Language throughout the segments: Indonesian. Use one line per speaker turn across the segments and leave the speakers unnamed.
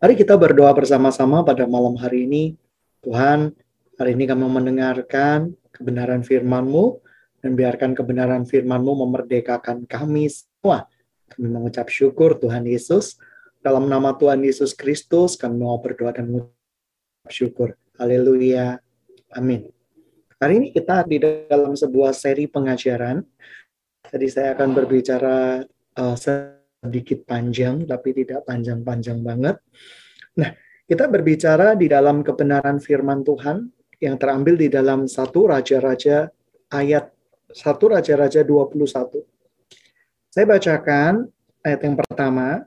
Mari kita berdoa bersama-sama pada malam hari ini. Tuhan, hari ini kami mendengarkan kebenaran firman-Mu, dan biarkan kebenaran firman-Mu memerdekakan kami semua. Kami mengucap syukur Tuhan Yesus. Dalam nama Tuhan Yesus Kristus, kami mau berdoa dan mengucap syukur. Haleluya. Amin. Hari ini kita di dalam sebuah seri pengajaran. Jadi saya akan berbicara uh, sedikit panjang, tapi tidak panjang-panjang banget. Nah, kita berbicara di dalam kebenaran firman Tuhan yang terambil di dalam satu Raja-Raja ayat satu Raja-Raja 21. Saya bacakan ayat yang pertama.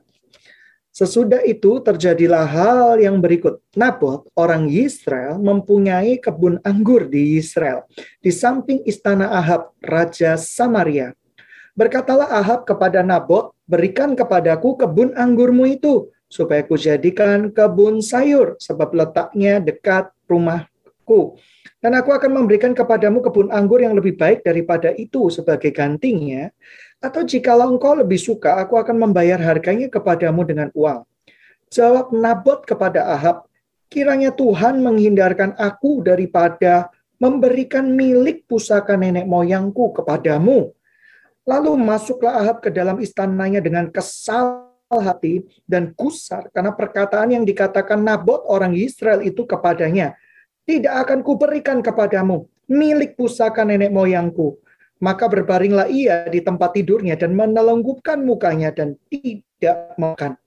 Sesudah itu terjadilah hal yang berikut. Nabot, orang Israel, mempunyai kebun anggur di Israel, di samping istana Ahab, Raja Samaria. Berkatalah Ahab kepada Nabot, berikan kepadaku kebun anggurmu itu, supaya kujadikan kebun sayur, sebab letaknya dekat rumahku. Dan aku akan memberikan kepadamu kebun anggur yang lebih baik daripada itu sebagai gantinya, atau jikalau engkau lebih suka, aku akan membayar harganya kepadamu dengan uang. Jawab Nabot kepada Ahab, kiranya Tuhan menghindarkan aku daripada memberikan milik pusaka nenek moyangku kepadamu. Lalu masuklah Ahab ke dalam istananya dengan kesal hati dan gusar karena perkataan yang dikatakan Nabot orang Israel itu kepadanya. Tidak akan kuberikan kepadamu milik pusaka nenek moyangku maka berbaringlah ia di tempat tidurnya dan menelunggupkan mukanya dan tidak makan.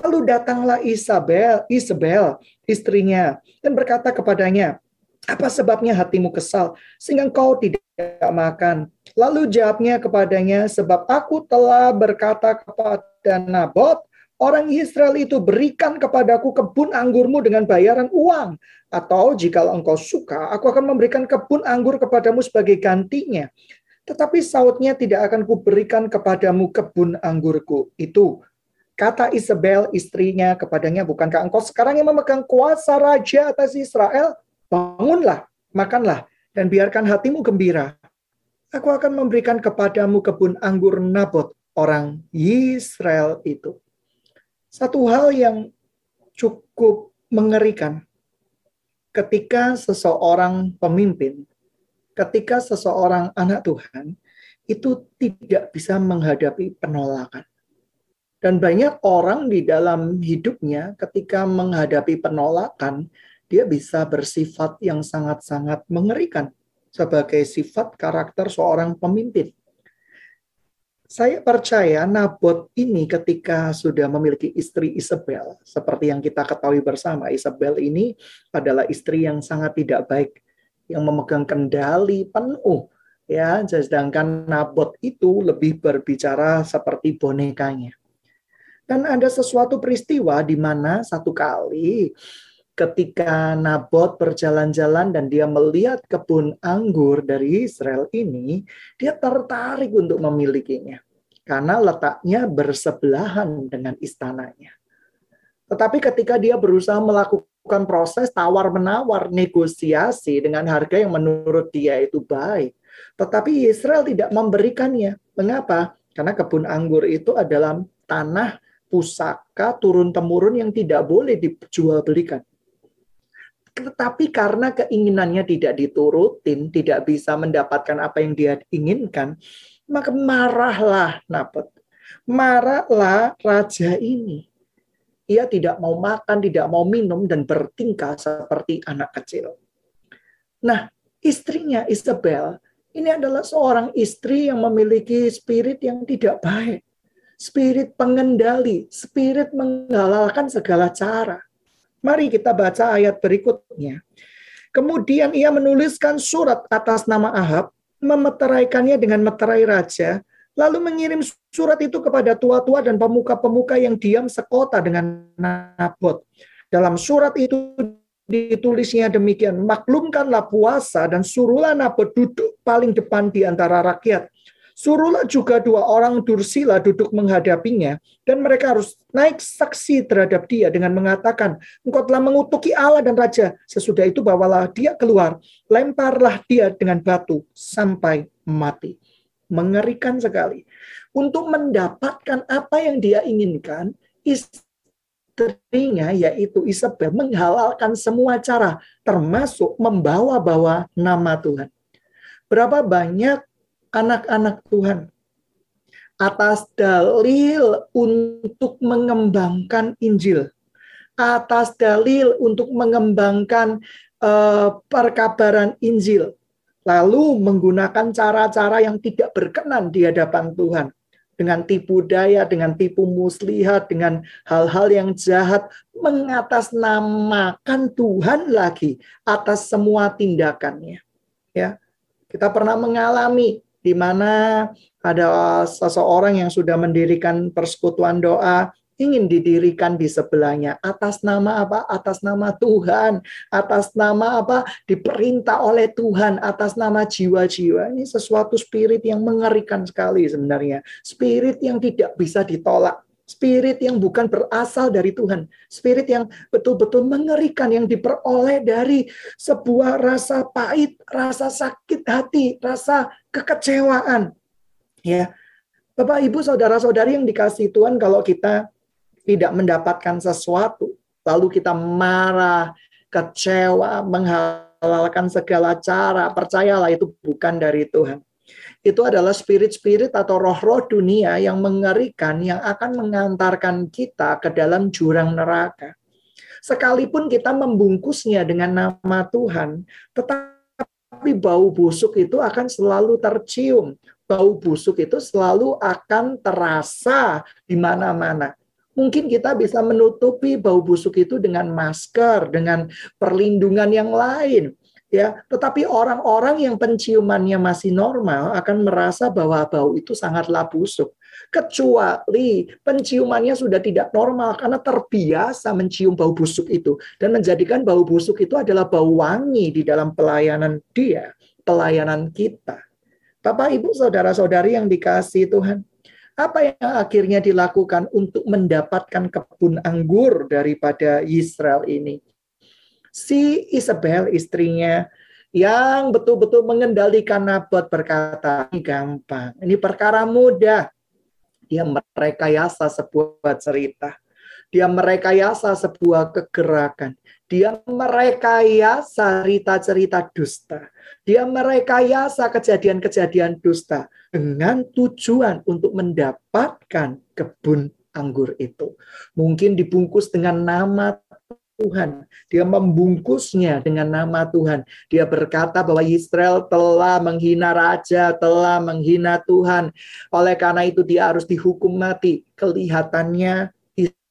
Lalu datanglah Isabel, Isabel, istrinya, dan berkata kepadanya, apa sebabnya hatimu kesal sehingga kau tidak makan? Lalu jawabnya kepadanya, sebab aku telah berkata kepada Nabot, orang Israel itu berikan kepadaku kebun anggurmu dengan bayaran uang. Atau jika engkau suka, aku akan memberikan kebun anggur kepadamu sebagai gantinya. Tetapi sautnya tidak akan kuberikan kepadamu kebun anggurku. Itu kata Isabel istrinya kepadanya, bukankah engkau sekarang yang memegang kuasa raja atas Israel? Bangunlah, makanlah, dan biarkan hatimu gembira. Aku akan memberikan kepadamu kebun anggur Nabot, orang Israel itu. Satu hal yang cukup mengerikan ketika seseorang pemimpin, ketika seseorang anak Tuhan, itu tidak bisa menghadapi penolakan. Dan banyak orang di dalam hidupnya ketika menghadapi penolakan, dia bisa bersifat yang sangat-sangat mengerikan sebagai sifat karakter seorang pemimpin. Saya percaya Nabot ini ketika sudah memiliki istri Isabel, seperti yang kita ketahui bersama, Isabel ini adalah istri yang sangat tidak baik, yang memegang kendali penuh, ya. Sedangkan Nabot itu lebih berbicara seperti bonekanya. Dan ada sesuatu peristiwa di mana satu kali ketika Nabot berjalan-jalan dan dia melihat kebun anggur dari Israel ini, dia tertarik untuk memilikinya karena letaknya bersebelahan dengan istananya. Tetapi ketika dia berusaha melakukan proses tawar-menawar, negosiasi dengan harga yang menurut dia itu baik, tetapi Israel tidak memberikannya. Mengapa? Karena kebun anggur itu adalah tanah pusaka turun-temurun yang tidak boleh dijual belikan tetapi karena keinginannya tidak diturutin, tidak bisa mendapatkan apa yang dia inginkan, maka marahlah Nabot. Marahlah raja ini. Ia tidak mau makan, tidak mau minum, dan bertingkah seperti anak kecil. Nah, istrinya Isabel ini adalah seorang istri yang memiliki spirit yang tidak baik. Spirit pengendali, spirit menghalalkan segala cara Mari kita baca ayat berikutnya. Kemudian ia menuliskan surat atas nama Ahab, memeteraikannya dengan meterai raja, lalu mengirim surat itu kepada tua-tua dan pemuka-pemuka yang diam sekota dengan Nabot. Dalam surat itu ditulisnya demikian, maklumkanlah puasa dan suruhlah Nabot duduk paling depan di antara rakyat Suruhlah juga dua orang dursila duduk menghadapinya, dan mereka harus naik saksi terhadap dia dengan mengatakan, engkau telah mengutuki Allah dan Raja. Sesudah itu bawalah dia keluar, lemparlah dia dengan batu sampai mati. Mengerikan sekali. Untuk mendapatkan apa yang dia inginkan, istrinya yaitu Isabel menghalalkan semua cara termasuk membawa-bawa nama Tuhan. Berapa banyak anak-anak Tuhan atas dalil untuk mengembangkan Injil, atas dalil untuk mengembangkan uh, perkabaran Injil, lalu menggunakan cara-cara yang tidak berkenan di hadapan Tuhan dengan tipu daya, dengan tipu muslihat, dengan hal-hal yang jahat, mengatasnamakan Tuhan lagi atas semua tindakannya. Ya, kita pernah mengalami di mana ada seseorang yang sudah mendirikan persekutuan doa, ingin didirikan di sebelahnya atas nama apa? Atas nama Tuhan, atas nama apa? Diperintah oleh Tuhan atas nama jiwa-jiwa. Ini sesuatu spirit yang mengerikan sekali sebenarnya. Spirit yang tidak bisa ditolak. Spirit yang bukan berasal dari Tuhan. Spirit yang betul-betul mengerikan yang diperoleh dari sebuah rasa pahit, rasa sakit hati, rasa kekecewaan. Ya. Bapak, Ibu, saudara-saudari yang dikasih Tuhan, kalau kita tidak mendapatkan sesuatu, lalu kita marah, kecewa, menghalalkan segala cara, percayalah itu bukan dari Tuhan. Itu adalah spirit-spirit atau roh-roh dunia yang mengerikan yang akan mengantarkan kita ke dalam jurang neraka. Sekalipun kita membungkusnya dengan nama Tuhan, tetapi bau busuk itu akan selalu tercium. Bau busuk itu selalu akan terasa di mana-mana Mungkin kita bisa menutupi bau busuk itu dengan masker, dengan perlindungan yang lain. Ya, tetapi orang-orang yang penciumannya masih normal akan merasa bahwa bau itu sangatlah busuk. Kecuali penciumannya sudah tidak normal karena terbiasa mencium bau busuk itu dan menjadikan bau busuk itu adalah bau wangi di dalam pelayanan dia, pelayanan kita. Bapak, Ibu, saudara-saudari yang dikasih Tuhan, apa yang akhirnya dilakukan untuk mendapatkan kebun anggur daripada Israel ini? Si Isabel istrinya yang betul-betul mengendalikan Nabot berkata, gampang, ini perkara mudah. Dia merekayasa sebuah cerita. Dia merekayasa sebuah kegerakan. Dia merekayasa cerita-cerita dusta. Dia merekayasa kejadian-kejadian dusta dengan tujuan untuk mendapatkan kebun anggur itu. Mungkin dibungkus dengan nama Tuhan. Dia membungkusnya dengan nama Tuhan. Dia berkata bahwa Israel telah menghina raja, telah menghina Tuhan. Oleh karena itu dia harus dihukum mati. Kelihatannya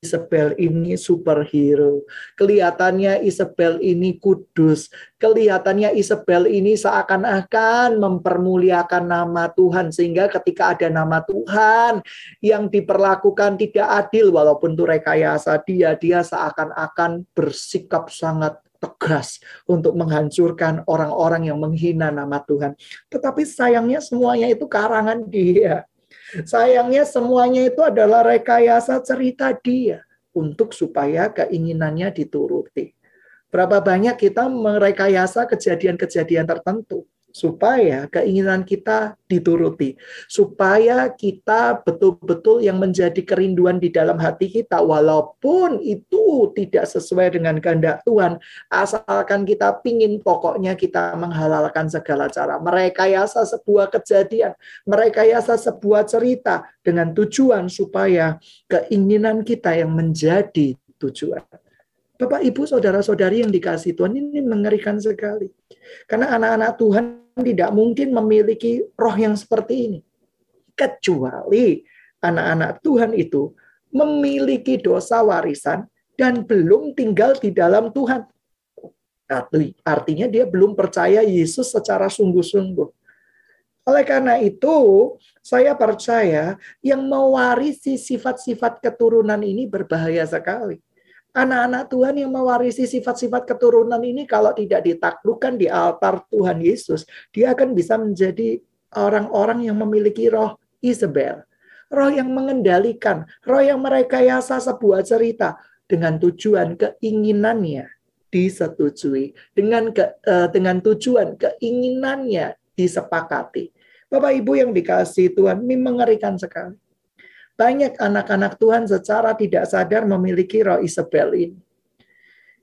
Isabel ini superhero. Kelihatannya Isabel ini kudus. Kelihatannya Isabel ini seakan-akan mempermuliakan nama Tuhan. Sehingga ketika ada nama Tuhan yang diperlakukan tidak adil walaupun itu rekayasa dia, dia seakan-akan bersikap sangat tegas untuk menghancurkan orang-orang yang menghina nama Tuhan. Tetapi sayangnya semuanya itu karangan dia. Sayangnya semuanya itu adalah rekayasa cerita dia untuk supaya keinginannya dituruti. Berapa banyak kita merekayasa kejadian-kejadian tertentu supaya keinginan kita dituruti, supaya kita betul-betul yang menjadi kerinduan di dalam hati kita, walaupun itu tidak sesuai dengan kehendak Tuhan, asalkan kita pingin pokoknya kita menghalalkan segala cara, merekayasa sebuah kejadian, merekayasa sebuah cerita. Dengan tujuan supaya keinginan kita yang menjadi tujuan. Bapak, Ibu, saudara-saudari yang dikasih Tuhan ini mengerikan sekali. Karena anak-anak Tuhan tidak mungkin memiliki roh yang seperti ini. Kecuali anak-anak Tuhan itu memiliki dosa warisan dan belum tinggal di dalam Tuhan. Artinya dia belum percaya Yesus secara sungguh-sungguh. Oleh karena itu, saya percaya yang mewarisi sifat-sifat keturunan ini berbahaya sekali anak-anak Tuhan yang mewarisi sifat-sifat keturunan ini kalau tidak ditaklukkan di altar Tuhan Yesus, dia akan bisa menjadi orang-orang yang memiliki roh Isabel. Roh yang mengendalikan, roh yang merekayasa sebuah cerita dengan tujuan keinginannya disetujui, dengan ke, uh, dengan tujuan keinginannya disepakati. Bapak Ibu yang dikasih Tuhan, ini mengerikan sekali. Banyak anak-anak Tuhan secara tidak sadar memiliki roh Isabel ini.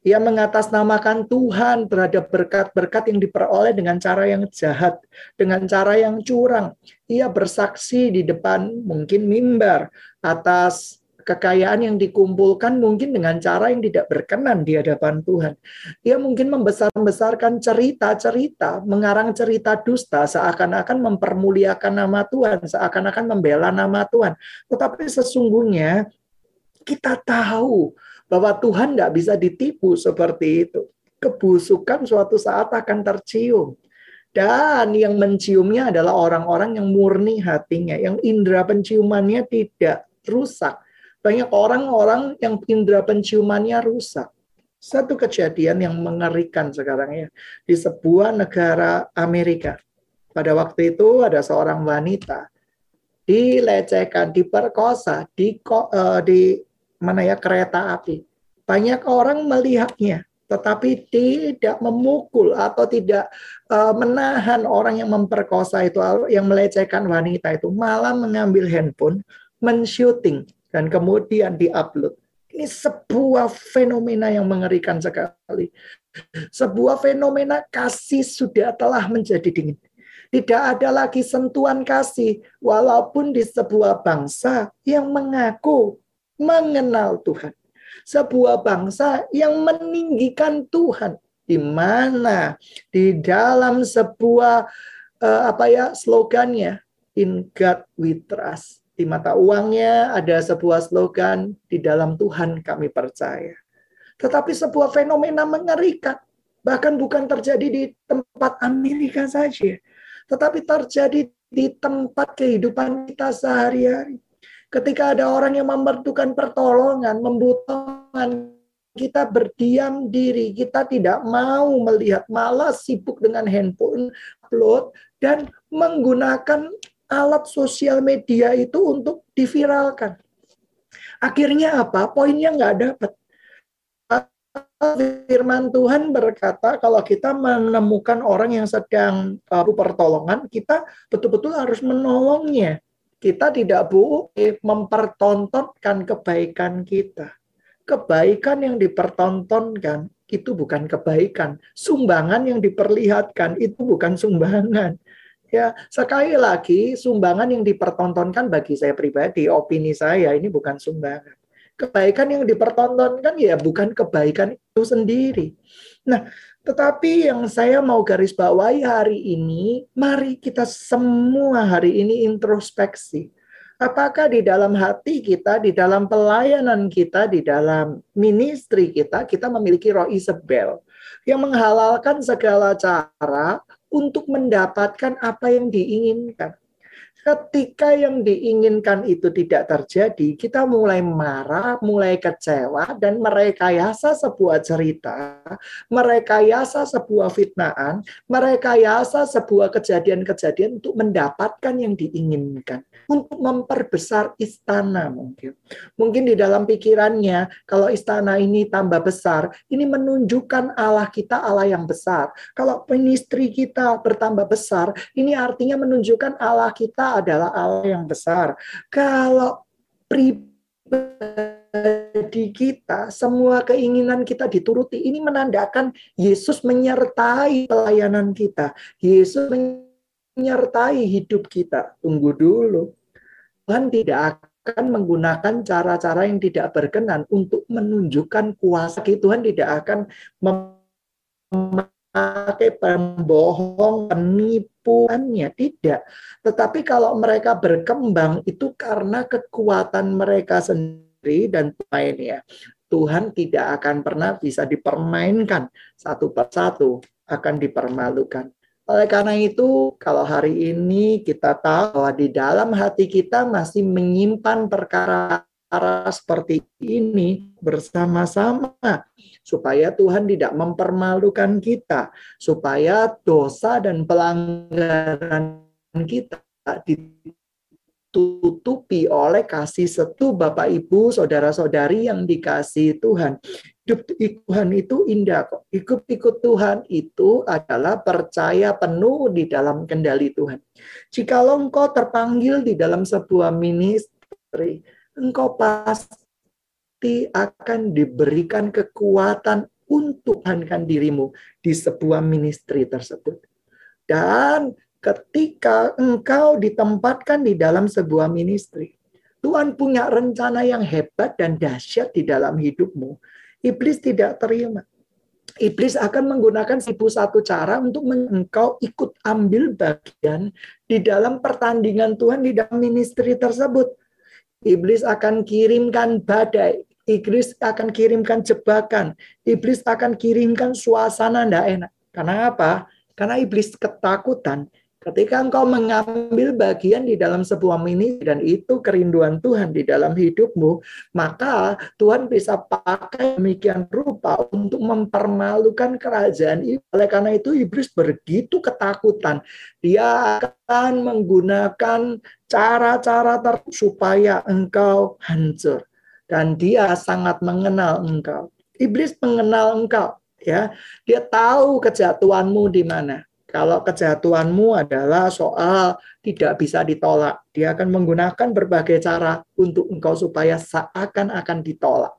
Ia mengatasnamakan Tuhan terhadap berkat-berkat yang diperoleh dengan cara yang jahat, dengan cara yang curang. Ia bersaksi di depan mungkin mimbar atas kekayaan yang dikumpulkan mungkin dengan cara yang tidak berkenan di hadapan Tuhan. Ia mungkin membesar-besarkan cerita-cerita, mengarang cerita dusta seakan-akan mempermuliakan nama Tuhan, seakan-akan membela nama Tuhan. Tetapi sesungguhnya kita tahu bahwa Tuhan tidak bisa ditipu seperti itu. Kebusukan suatu saat akan tercium. Dan yang menciumnya adalah orang-orang yang murni hatinya, yang indera penciumannya tidak rusak banyak orang-orang yang indera penciumannya rusak. Satu kejadian yang mengerikan sekarang ya. Di sebuah negara Amerika. Pada waktu itu ada seorang wanita dilecehkan, diperkosa di uh, di mana ya kereta api. Banyak orang melihatnya, tetapi tidak memukul atau tidak uh, menahan orang yang memperkosa itu, yang melecehkan wanita itu, malah mengambil handphone, men-shooting dan kemudian diupload. Ini sebuah fenomena yang mengerikan sekali. Sebuah fenomena kasih sudah telah menjadi dingin. Tidak ada lagi sentuhan kasih, walaupun di sebuah bangsa yang mengaku mengenal Tuhan. Sebuah bangsa yang meninggikan Tuhan. Di mana di dalam sebuah uh, apa ya slogannya in God we trust di mata uangnya ada sebuah slogan, di dalam Tuhan kami percaya. Tetapi sebuah fenomena mengerikan. Bahkan bukan terjadi di tempat Amerika saja. Tetapi terjadi di tempat kehidupan kita sehari-hari. Ketika ada orang yang membutuhkan pertolongan, membutuhkan kita berdiam diri, kita tidak mau melihat, malah sibuk dengan handphone, upload, dan menggunakan alat sosial media itu untuk diviralkan. Akhirnya apa? Poinnya nggak dapat. Firman Tuhan berkata kalau kita menemukan orang yang sedang perlu pertolongan, kita betul-betul harus menolongnya. Kita tidak boleh mempertontonkan kebaikan kita. Kebaikan yang dipertontonkan itu bukan kebaikan. Sumbangan yang diperlihatkan itu bukan sumbangan. Ya, sekali lagi sumbangan yang dipertontonkan bagi saya pribadi, opini saya ini bukan sumbangan. Kebaikan yang dipertontonkan ya bukan kebaikan itu sendiri. Nah, tetapi yang saya mau garis bawahi hari ini, mari kita semua hari ini introspeksi. Apakah di dalam hati kita, di dalam pelayanan kita, di dalam ministry kita, kita memiliki roh Isabel yang menghalalkan segala cara untuk mendapatkan apa yang diinginkan. Ketika yang diinginkan itu tidak terjadi, kita mulai marah, mulai kecewa, dan merekayasa sebuah cerita, merekayasa sebuah fitnaan, merekayasa sebuah kejadian-kejadian untuk mendapatkan yang diinginkan, untuk memperbesar istana mungkin. Mungkin di dalam pikirannya, kalau istana ini tambah besar, ini menunjukkan Allah kita Allah yang besar. Kalau ministry kita bertambah besar, ini artinya menunjukkan Allah kita adalah Allah yang besar. Kalau pribadi kita, semua keinginan kita dituruti, ini menandakan Yesus menyertai pelayanan kita. Yesus menyertai hidup kita. Tunggu dulu. Tuhan tidak akan menggunakan cara-cara yang tidak berkenan untuk menunjukkan kuasa. Tuhan tidak akan pakai pembohong, penipuannya tidak. Tetapi kalau mereka berkembang itu karena kekuatan mereka sendiri dan lainnya. Tuhan tidak akan pernah bisa dipermainkan satu persatu, akan dipermalukan. Oleh karena itu, kalau hari ini kita tahu bahwa di dalam hati kita masih menyimpan perkara cara seperti ini bersama-sama supaya Tuhan tidak mempermalukan kita, supaya dosa dan pelanggaran kita ditutupi oleh kasih setu Bapak Ibu, saudara-saudari yang dikasih Tuhan. Hidup Tuhan itu indah kok. Ikut-ikut Tuhan itu adalah percaya penuh di dalam kendali Tuhan. Jika engkau terpanggil di dalam sebuah ministry, engkau pasti akan diberikan kekuatan untuk hankan dirimu di sebuah ministry tersebut. Dan ketika engkau ditempatkan di dalam sebuah ministry, Tuhan punya rencana yang hebat dan dahsyat di dalam hidupmu. Iblis tidak terima. Iblis akan menggunakan seribu satu cara untuk engkau ikut ambil bagian di dalam pertandingan Tuhan di dalam ministry tersebut. Iblis akan kirimkan badai, iblis akan kirimkan jebakan, iblis akan kirimkan suasana tidak enak. Karena apa? Karena iblis ketakutan Ketika engkau mengambil bagian di dalam sebuah mini dan itu kerinduan Tuhan di dalam hidupmu, maka Tuhan bisa pakai demikian rupa untuk mempermalukan kerajaan. Oleh karena itu iblis begitu ketakutan. Dia akan menggunakan cara-cara ter supaya engkau hancur. Dan dia sangat mengenal engkau. Iblis mengenal engkau ya. Dia tahu kejatuhanmu di mana kalau kejatuhanmu adalah soal tidak bisa ditolak, dia akan menggunakan berbagai cara untuk engkau supaya seakan-akan ditolak.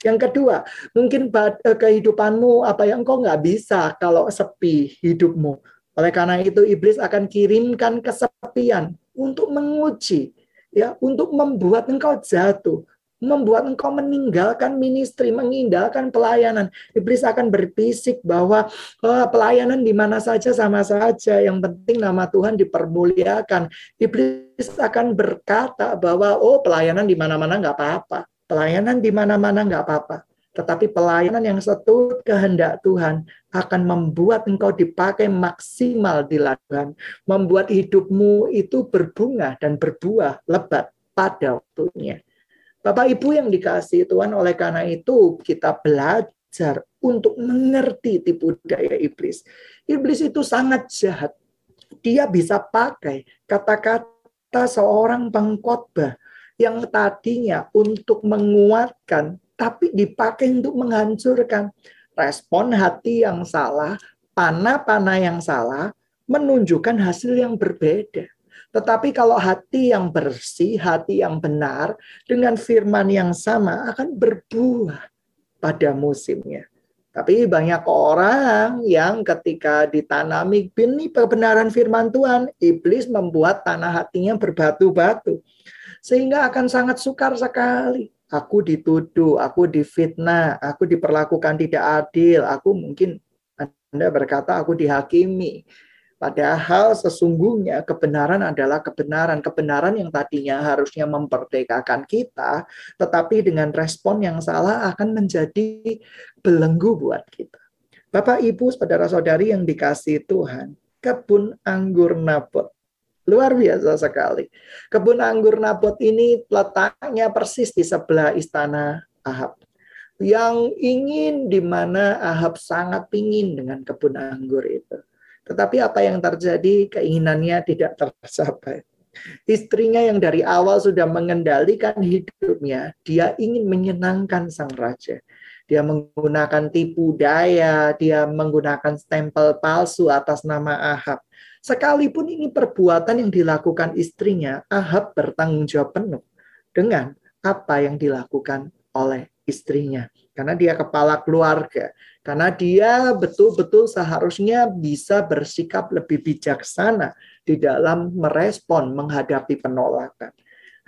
Yang kedua, mungkin eh, kehidupanmu apa yang engkau nggak bisa kalau sepi hidupmu. Oleh karena itu iblis akan kirimkan kesepian untuk menguji, ya, untuk membuat engkau jatuh, membuat engkau meninggalkan ministry, meninggalkan pelayanan. Iblis akan berbisik bahwa oh, pelayanan di mana saja sama saja, yang penting nama Tuhan dipermuliakan. Iblis akan berkata bahwa oh pelayanan di mana-mana nggak apa-apa, pelayanan di mana-mana nggak apa-apa. Tetapi pelayanan yang satu kehendak Tuhan akan membuat engkau dipakai maksimal di ladang, membuat hidupmu itu berbunga dan berbuah lebat pada waktunya. Bapak Ibu yang dikasih Tuhan, oleh karena itu kita belajar untuk mengerti tipu daya iblis. Iblis itu sangat jahat. Dia bisa pakai kata-kata seorang pengkhotbah yang tadinya untuk menguatkan, tapi dipakai untuk menghancurkan. Respon hati yang salah, panah-panah yang salah, menunjukkan hasil yang berbeda. Tetapi kalau hati yang bersih, hati yang benar, dengan firman yang sama akan berbuah pada musimnya. Tapi banyak orang yang ketika ditanami benih kebenaran firman Tuhan, iblis membuat tanah hatinya berbatu-batu. Sehingga akan sangat sukar sekali. Aku dituduh, aku difitnah, aku diperlakukan tidak adil, aku mungkin Anda berkata aku dihakimi. Padahal sesungguhnya kebenaran adalah kebenaran. Kebenaran yang tadinya harusnya memperdekakan kita, tetapi dengan respon yang salah akan menjadi belenggu buat kita. Bapak, Ibu, saudara-saudari yang dikasih Tuhan, kebun anggur Nabot. Luar biasa sekali. Kebun anggur Nabot ini letaknya persis di sebelah istana Ahab. Yang ingin di mana Ahab sangat ingin dengan kebun anggur itu tetapi apa yang terjadi keinginannya tidak tercapai. Istrinya yang dari awal sudah mengendalikan hidupnya, dia ingin menyenangkan sang raja. Dia menggunakan tipu daya, dia menggunakan stempel palsu atas nama Ahab. Sekalipun ini perbuatan yang dilakukan istrinya, Ahab bertanggung jawab penuh dengan apa yang dilakukan oleh istrinya. Karena dia kepala keluarga. Karena dia betul-betul seharusnya bisa bersikap lebih bijaksana di dalam merespon menghadapi penolakan.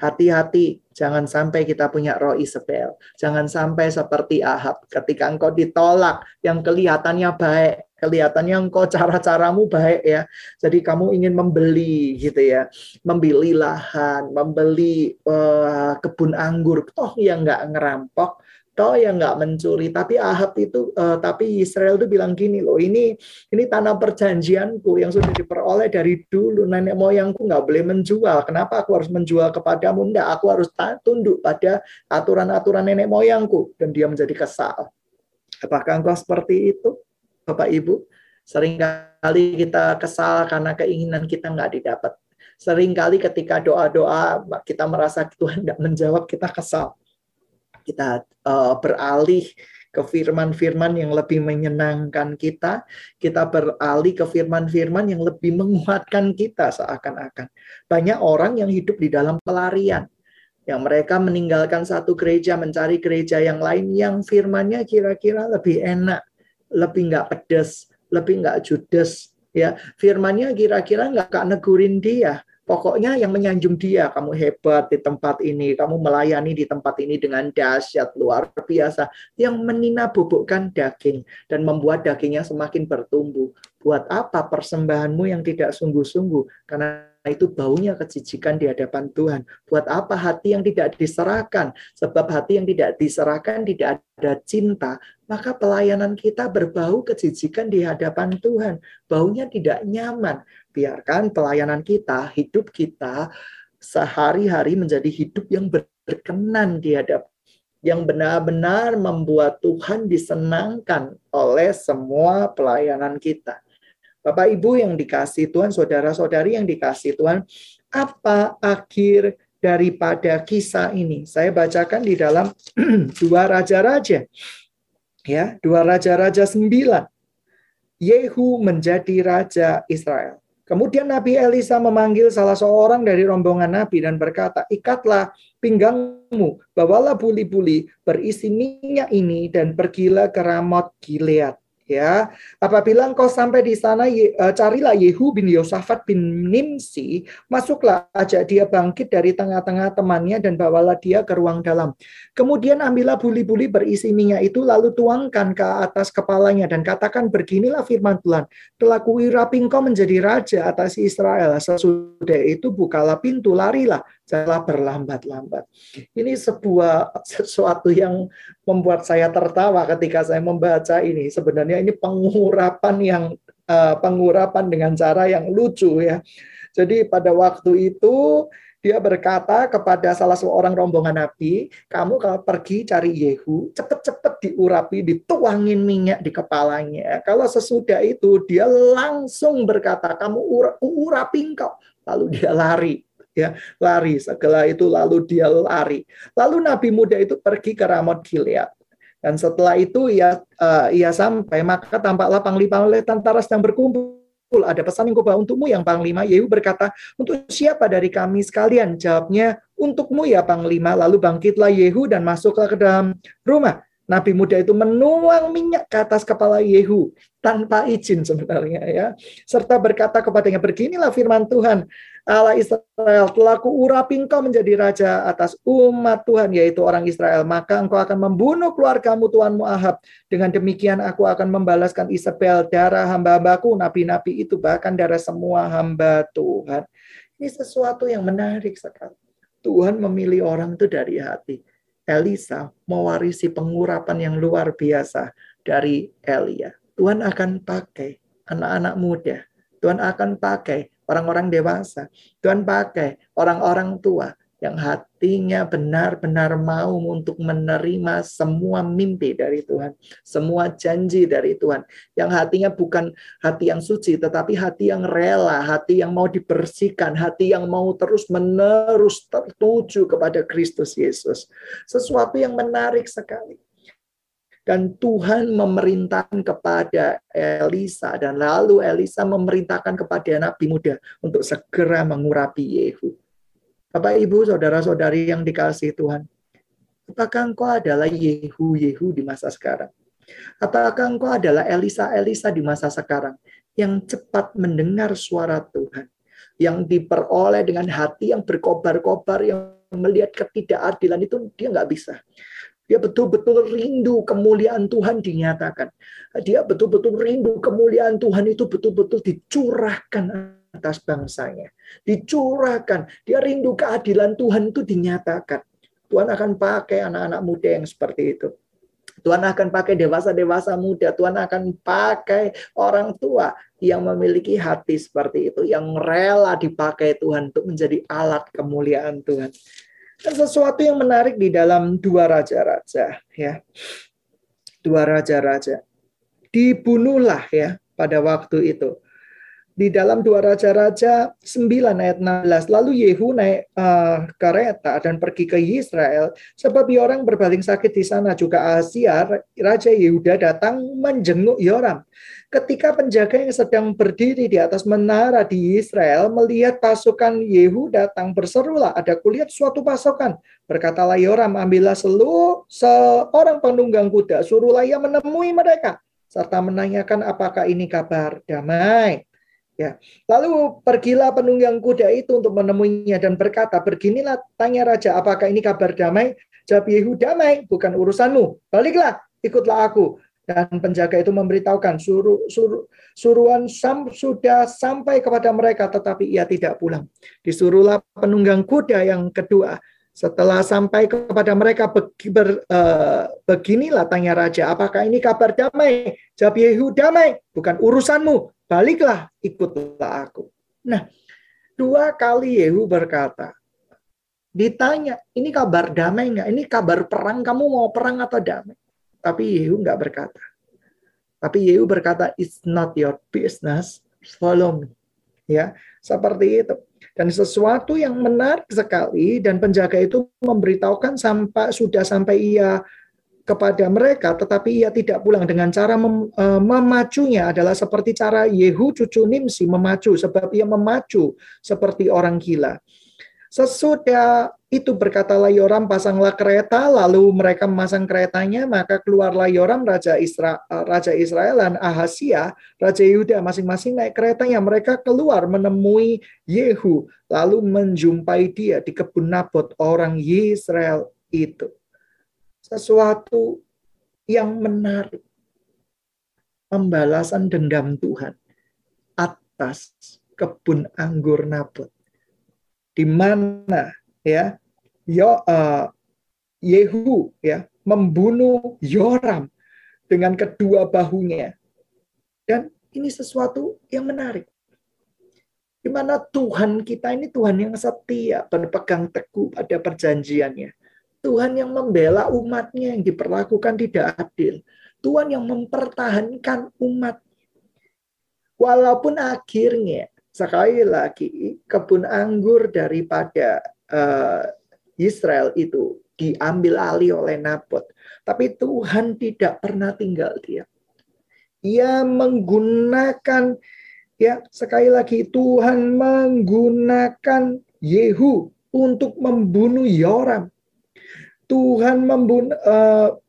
Hati-hati, jangan sampai kita punya roh Isabel. Jangan sampai seperti Ahab. Ketika engkau ditolak, yang kelihatannya baik, kelihatannya engkau cara-caramu baik ya. Jadi kamu ingin membeli gitu ya, membeli lahan, membeli uh, kebun anggur, toh yang nggak ngerampok, toh yang nggak mencuri tapi Ahab itu uh, tapi Israel itu bilang gini loh ini ini tanah perjanjianku yang sudah diperoleh dari dulu. Nenek moyangku nggak boleh menjual. Kenapa aku harus menjual kepadamu? Enggak aku harus tunduk pada aturan-aturan nenek moyangku. Dan dia menjadi kesal. Apakah engkau seperti itu Bapak Ibu? Seringkali kita kesal karena keinginan kita nggak didapat. Seringkali ketika doa-doa kita merasa Tuhan tidak menjawab kita kesal kita uh, beralih ke firman-firman yang lebih menyenangkan kita, kita beralih ke firman-firman yang lebih menguatkan kita seakan-akan. Banyak orang yang hidup di dalam pelarian. Yang mereka meninggalkan satu gereja, mencari gereja yang lain yang firmannya kira-kira lebih enak, lebih nggak pedes, lebih nggak judes. Ya, firmannya kira-kira nggak kak negurin dia, Pokoknya yang menyanjung dia, kamu hebat di tempat ini, kamu melayani di tempat ini dengan dahsyat luar biasa, yang menina bubukkan daging dan membuat dagingnya semakin bertumbuh. Buat apa persembahanmu yang tidak sungguh-sungguh? Karena itu baunya kejijikan di hadapan Tuhan. Buat apa hati yang tidak diserahkan? Sebab hati yang tidak diserahkan tidak ada cinta, maka pelayanan kita berbau kejijikan di hadapan Tuhan. Baunya tidak nyaman. Biarkan pelayanan kita, hidup kita sehari-hari menjadi hidup yang berkenan di hadapan yang benar-benar membuat Tuhan disenangkan oleh semua pelayanan kita. Bapak Ibu yang dikasih Tuhan, saudara-saudari yang dikasih Tuhan, apa akhir daripada kisah ini? Saya bacakan di dalam dua raja-raja. Ya, dua raja-raja sembilan. Yehu menjadi raja Israel. Kemudian Nabi Elisa memanggil salah seorang dari rombongan Nabi dan berkata, ikatlah pinggangmu, bawalah buli-buli berisi minyak ini dan pergilah ke Ramot Gilead ya. Apabila engkau sampai di sana uh, carilah Yehu bin Yosafat bin Nimsi, masuklah ajak dia bangkit dari tengah-tengah temannya dan bawalah dia ke ruang dalam. Kemudian ambillah buli-buli berisi minyak itu lalu tuangkan ke atas kepalanya dan katakan beginilah firman Tuhan, telah kuirapi engkau menjadi raja atas Israel. Sesudah itu bukalah pintu, larilah setelah berlambat-lambat. Ini sebuah sesuatu yang membuat saya tertawa ketika saya membaca ini. Sebenarnya ini pengurapan yang uh, pengurapan dengan cara yang lucu ya. Jadi pada waktu itu dia berkata kepada salah seorang rombongan nabi, kamu kalau pergi cari Yehu, cepet-cepet diurapi, dituangin minyak di kepalanya. Kalau sesudah itu dia langsung berkata, kamu urapi engkau. Lalu dia lari ya lari. Segala itu lalu dia lari. Lalu nabi muda itu pergi ke Ramot Gilead. Dan setelah itu ia uh, ia sampai maka tampaklah panglima oleh tentara sedang berkumpul. Ada pesan yang kubawa untukmu yang panglima. Yehu berkata untuk siapa dari kami sekalian? Jawabnya untukmu ya panglima. Lalu bangkitlah Yehu dan masuklah ke dalam rumah Nabi muda itu menuang minyak ke atas kepala Yehu tanpa izin sebenarnya ya. Serta berkata kepadanya beginilah firman Tuhan. Allah Israel telah kuurapi engkau menjadi raja atas umat Tuhan yaitu orang Israel. Maka engkau akan membunuh keluargamu Tuhanmu Ahab. Dengan demikian aku akan membalaskan Isabel darah hamba-hambaku nabi-nabi itu bahkan darah semua hamba Tuhan. Ini sesuatu yang menarik sekali. Tuhan memilih orang itu dari hati Elisa mewarisi pengurapan yang luar biasa dari Elia. Tuhan akan pakai anak-anak muda. Tuhan akan pakai orang-orang dewasa. Tuhan pakai orang-orang tua yang hatinya benar-benar mau untuk menerima semua mimpi dari Tuhan, semua janji dari Tuhan, yang hatinya bukan hati yang suci, tetapi hati yang rela, hati yang mau dibersihkan, hati yang mau terus-menerus tertuju kepada Kristus Yesus. Sesuatu yang menarik sekali. Dan Tuhan memerintahkan kepada Elisa dan lalu Elisa memerintahkan kepada nabi muda untuk segera mengurapi Yehu. Bapak Ibu, saudara-saudari yang dikasih Tuhan, apakah engkau adalah Yehu-Yehu di masa sekarang? Apakah engkau adalah Elisa-Elisa di masa sekarang yang cepat mendengar suara Tuhan, yang diperoleh dengan hati yang berkobar-kobar, yang melihat ketidakadilan itu dia nggak bisa. Dia betul-betul rindu kemuliaan Tuhan dinyatakan. Dia betul-betul rindu kemuliaan Tuhan itu betul-betul dicurahkan atas bangsanya. Dicurahkan. Dia rindu keadilan Tuhan itu dinyatakan. Tuhan akan pakai anak-anak muda yang seperti itu. Tuhan akan pakai dewasa-dewasa muda. Tuhan akan pakai orang tua yang memiliki hati seperti itu. Yang rela dipakai Tuhan untuk menjadi alat kemuliaan Tuhan. Dan sesuatu yang menarik di dalam dua raja-raja ya. Dua raja-raja. Dibunuhlah ya pada waktu itu. Di dalam dua raja-raja 9 ayat 16. Lalu Yehu naik uh, kereta dan pergi ke Israel sebab orang berbaling sakit di sana juga Asia Raja Yehuda datang menjenguk Yoram. Ketika penjaga yang sedang berdiri di atas menara di Israel melihat pasukan Yehu datang berserulah ada kulihat suatu pasukan. Berkatalah Yoram ambillah seluruh seorang penunggang kuda suruhlah ia menemui mereka serta menanyakan apakah ini kabar damai. Ya. Lalu pergilah penunggang kuda itu untuk menemuinya dan berkata, "Beginilah tanya raja, apakah ini kabar damai?" Jawab Yehu, "Damai, bukan urusanmu. Baliklah, ikutlah aku." Dan penjaga itu memberitahukan suruh, suruh suruhan sam, sudah sampai kepada mereka tetapi ia tidak pulang. Disuruhlah penunggang kuda yang kedua. Setelah sampai kepada mereka uh, beginilah tanya raja, apakah ini kabar damai? Jawab Yehu, damai, bukan urusanmu baliklah, ikutlah aku. Nah, dua kali Yehu berkata, ditanya, ini kabar damai nggak? Ini kabar perang, kamu mau perang atau damai? Tapi Yehu nggak berkata. Tapi Yehu berkata, it's not your business, follow me. Ya, seperti itu. Dan sesuatu yang menarik sekali dan penjaga itu memberitahukan sampai sudah sampai ia kepada mereka, tetapi ia tidak pulang dengan cara mem, uh, memacunya adalah seperti cara Yehu cucu Nimsi memacu, sebab ia memacu seperti orang gila. Sesudah itu berkatalah Yoram pasanglah kereta, lalu mereka memasang keretanya, maka keluarlah Yoram raja Isra, eh, raja Israel dan Ahasia raja Yehuda masing-masing naik keretanya. Mereka keluar menemui Yehu, lalu menjumpai dia di kebun Nabot orang Israel itu sesuatu yang menarik. Pembalasan dendam Tuhan atas kebun anggur Nabot. Di mana ya Yo, uh, Yehu ya membunuh Yoram dengan kedua bahunya. Dan ini sesuatu yang menarik. Di mana Tuhan kita ini Tuhan yang setia, berpegang teguh pada perjanjiannya. Tuhan yang membela umatnya yang diperlakukan tidak adil. Tuhan yang mempertahankan umat. Walaupun akhirnya sekali lagi kebun anggur daripada uh, Israel itu diambil alih oleh Nabot. Tapi Tuhan tidak pernah tinggal diam. Ia menggunakan ya sekali lagi Tuhan menggunakan Yehu untuk membunuh Yoram. Tuhan membunuh, uh,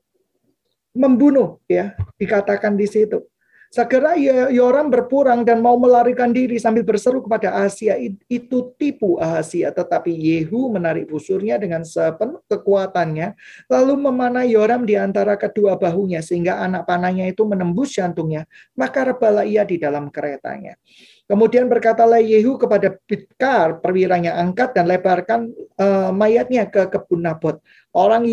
membunuh ya dikatakan di situ. Segera Yoram berpurang dan mau melarikan diri sambil berseru kepada Asia. Itu tipu Asia. Tetapi Yehu menarik busurnya dengan sepenuh kekuatannya. Lalu memanah Yoram di antara kedua bahunya. Sehingga anak panahnya itu menembus jantungnya. Maka rebalah ia di dalam keretanya. Kemudian berkatalah Yehu kepada Bidkar, perwiranya angkat dan lebarkan uh, mayatnya ke kebun Nabot. Orang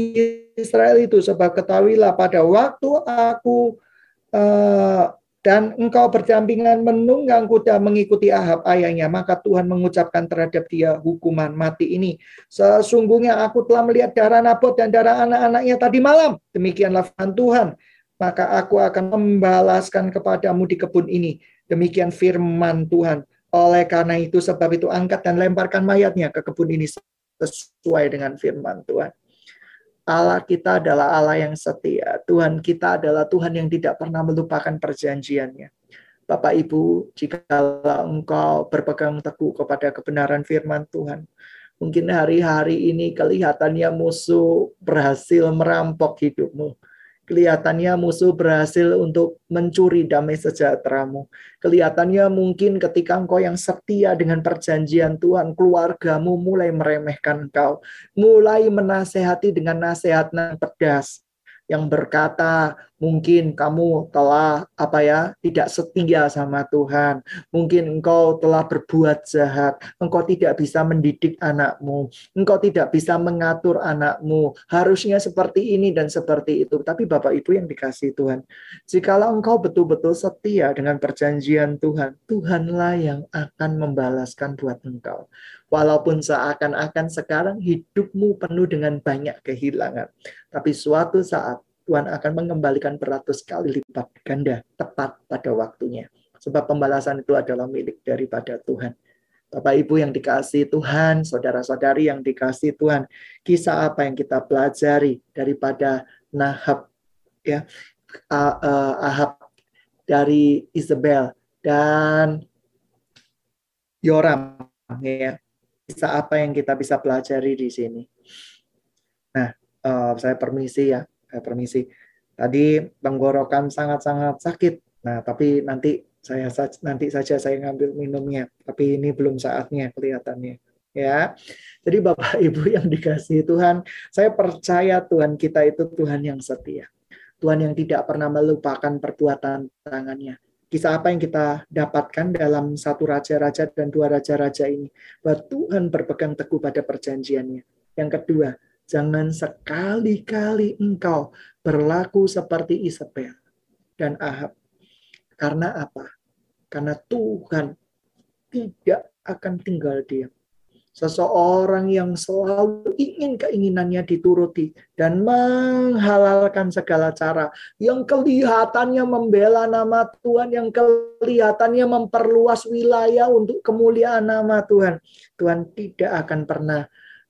Israel itu sebab ketahuilah pada waktu aku uh, dan engkau berdampingan menunggang kuda mengikuti Ahab ayahnya, maka Tuhan mengucapkan terhadap dia hukuman mati ini. Sesungguhnya aku telah melihat darah Nabot dan darah anak-anaknya tadi malam. Demikianlah firman Tuhan. Maka aku akan membalaskan kepadamu di kebun ini. Demikian firman Tuhan. Oleh karena itu, sebab itu angkat dan lemparkan mayatnya ke kebun ini sesuai dengan firman Tuhan. Allah kita adalah Allah yang setia. Tuhan kita adalah Tuhan yang tidak pernah melupakan perjanjiannya. Bapak Ibu, jika engkau berpegang teguh kepada kebenaran firman Tuhan, mungkin hari-hari ini kelihatannya musuh berhasil merampok hidupmu Kelihatannya musuh berhasil untuk mencuri damai sejahteramu. Kelihatannya mungkin ketika engkau yang setia dengan perjanjian Tuhan, keluargamu mulai meremehkan engkau. Mulai menasehati dengan nasihat yang pedas yang berkata mungkin kamu telah apa ya tidak setia sama Tuhan. Mungkin engkau telah berbuat jahat. Engkau tidak bisa mendidik anakmu. Engkau tidak bisa mengatur anakmu. Harusnya seperti ini dan seperti itu. Tapi Bapak Ibu yang dikasih Tuhan jikalau engkau betul-betul setia dengan perjanjian Tuhan Tuhanlah yang akan membalaskan buat engkau. Walaupun seakan-akan sekarang hidupmu penuh dengan banyak kehilangan tapi suatu saat Tuhan akan mengembalikan beratus kali lipat ganda tepat pada waktunya. Sebab pembalasan itu adalah milik daripada Tuhan. Bapak Ibu yang dikasih Tuhan, saudara-saudari yang dikasih Tuhan, kisah apa yang kita pelajari daripada Nahab ya Ahab dari Isabel dan Yoram ya. Kisah apa yang kita bisa pelajari di sini? Nah, uh, saya permisi ya, saya permisi. Tadi tenggorokan sangat-sangat sakit. Nah, tapi nanti saya nanti saja saya ngambil minumnya, tapi ini belum saatnya kelihatannya. Ya, jadi Bapak Ibu yang dikasih Tuhan, saya percaya Tuhan kita itu Tuhan yang setia. Tuhan yang tidak pernah melupakan perbuatan tangannya. Kisah apa yang kita dapatkan dalam satu raja-raja dan dua raja-raja ini. Bahwa Tuhan berpegang teguh pada perjanjiannya. Yang kedua, jangan sekali-kali engkau berlaku seperti Isabel dan Ahab karena apa? Karena Tuhan tidak akan tinggal diam. Seseorang yang selalu ingin keinginannya dituruti dan menghalalkan segala cara yang kelihatannya membela nama Tuhan, yang kelihatannya memperluas wilayah untuk kemuliaan nama Tuhan. Tuhan tidak akan pernah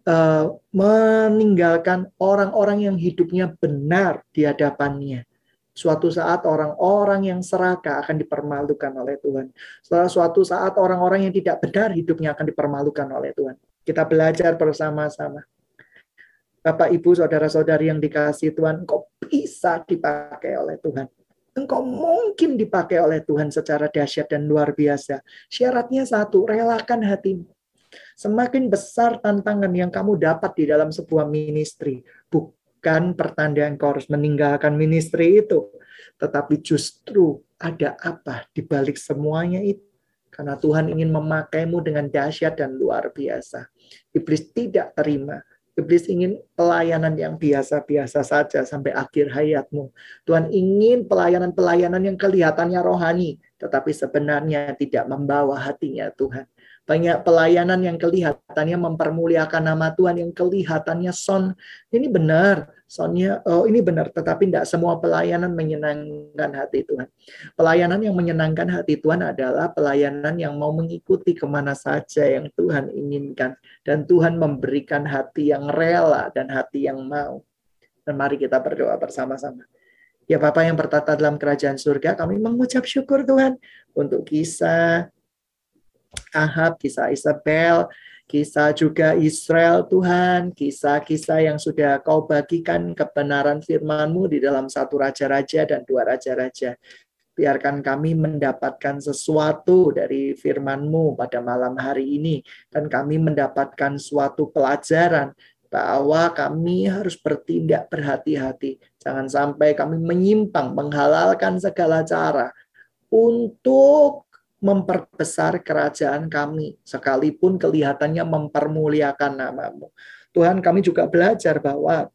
uh, meninggalkan orang-orang yang hidupnya benar di hadapannya Suatu saat orang-orang yang serakah akan dipermalukan oleh Tuhan. Setelah suatu saat orang-orang yang tidak benar hidupnya akan dipermalukan oleh Tuhan. Kita belajar bersama-sama. Bapak, Ibu, Saudara-saudari yang dikasih Tuhan, engkau bisa dipakai oleh Tuhan. Engkau mungkin dipakai oleh Tuhan secara dahsyat dan luar biasa. Syaratnya satu, relakan hatimu. Semakin besar tantangan yang kamu dapat di dalam sebuah ministry, bukan pertanda engkau harus meninggalkan ministry itu, tetapi justru ada apa di balik semuanya itu. Karena Tuhan ingin memakaimu dengan dahsyat dan luar biasa. Iblis tidak terima. Iblis ingin pelayanan yang biasa-biasa saja sampai akhir hayatmu. Tuhan ingin pelayanan-pelayanan yang kelihatannya rohani, tetapi sebenarnya tidak membawa hatinya Tuhan. Banyak pelayanan yang kelihatannya mempermuliakan nama Tuhan, yang kelihatannya son. Ini benar, sonnya, oh ini benar. Tetapi tidak semua pelayanan menyenangkan hati Tuhan. Pelayanan yang menyenangkan hati Tuhan adalah pelayanan yang mau mengikuti ke mana saja yang Tuhan inginkan. Dan Tuhan memberikan hati yang rela dan hati yang mau. Dan mari kita berdoa bersama-sama. Ya Bapak yang bertata dalam kerajaan surga, kami mengucap syukur Tuhan untuk kisah Ahab, kisah Isabel, kisah juga Israel Tuhan, kisah-kisah yang sudah kau bagikan kebenaran firman-Mu di dalam satu raja-raja dan dua raja-raja. Biarkan kami mendapatkan sesuatu dari firman-Mu pada malam hari ini. Dan kami mendapatkan suatu pelajaran bahwa kami harus bertindak berhati-hati. Jangan sampai kami menyimpang, menghalalkan segala cara untuk memperbesar kerajaan kami, sekalipun kelihatannya mempermuliakan namamu. Tuhan kami juga belajar bahwa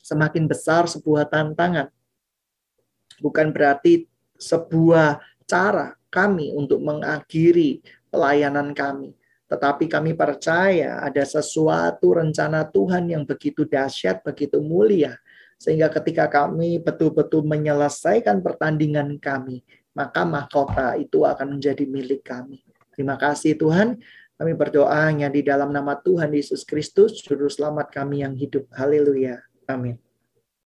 semakin besar sebuah tantangan, bukan berarti sebuah cara kami untuk mengakhiri pelayanan kami. Tetapi kami percaya ada sesuatu rencana Tuhan yang begitu dahsyat, begitu mulia. Sehingga ketika kami betul-betul menyelesaikan pertandingan kami, maka mahkota itu akan menjadi milik kami. Terima kasih Tuhan. Kami berdoa hanya di dalam nama Tuhan Yesus Kristus, Juru Selamat kami yang hidup. Haleluya. Amin.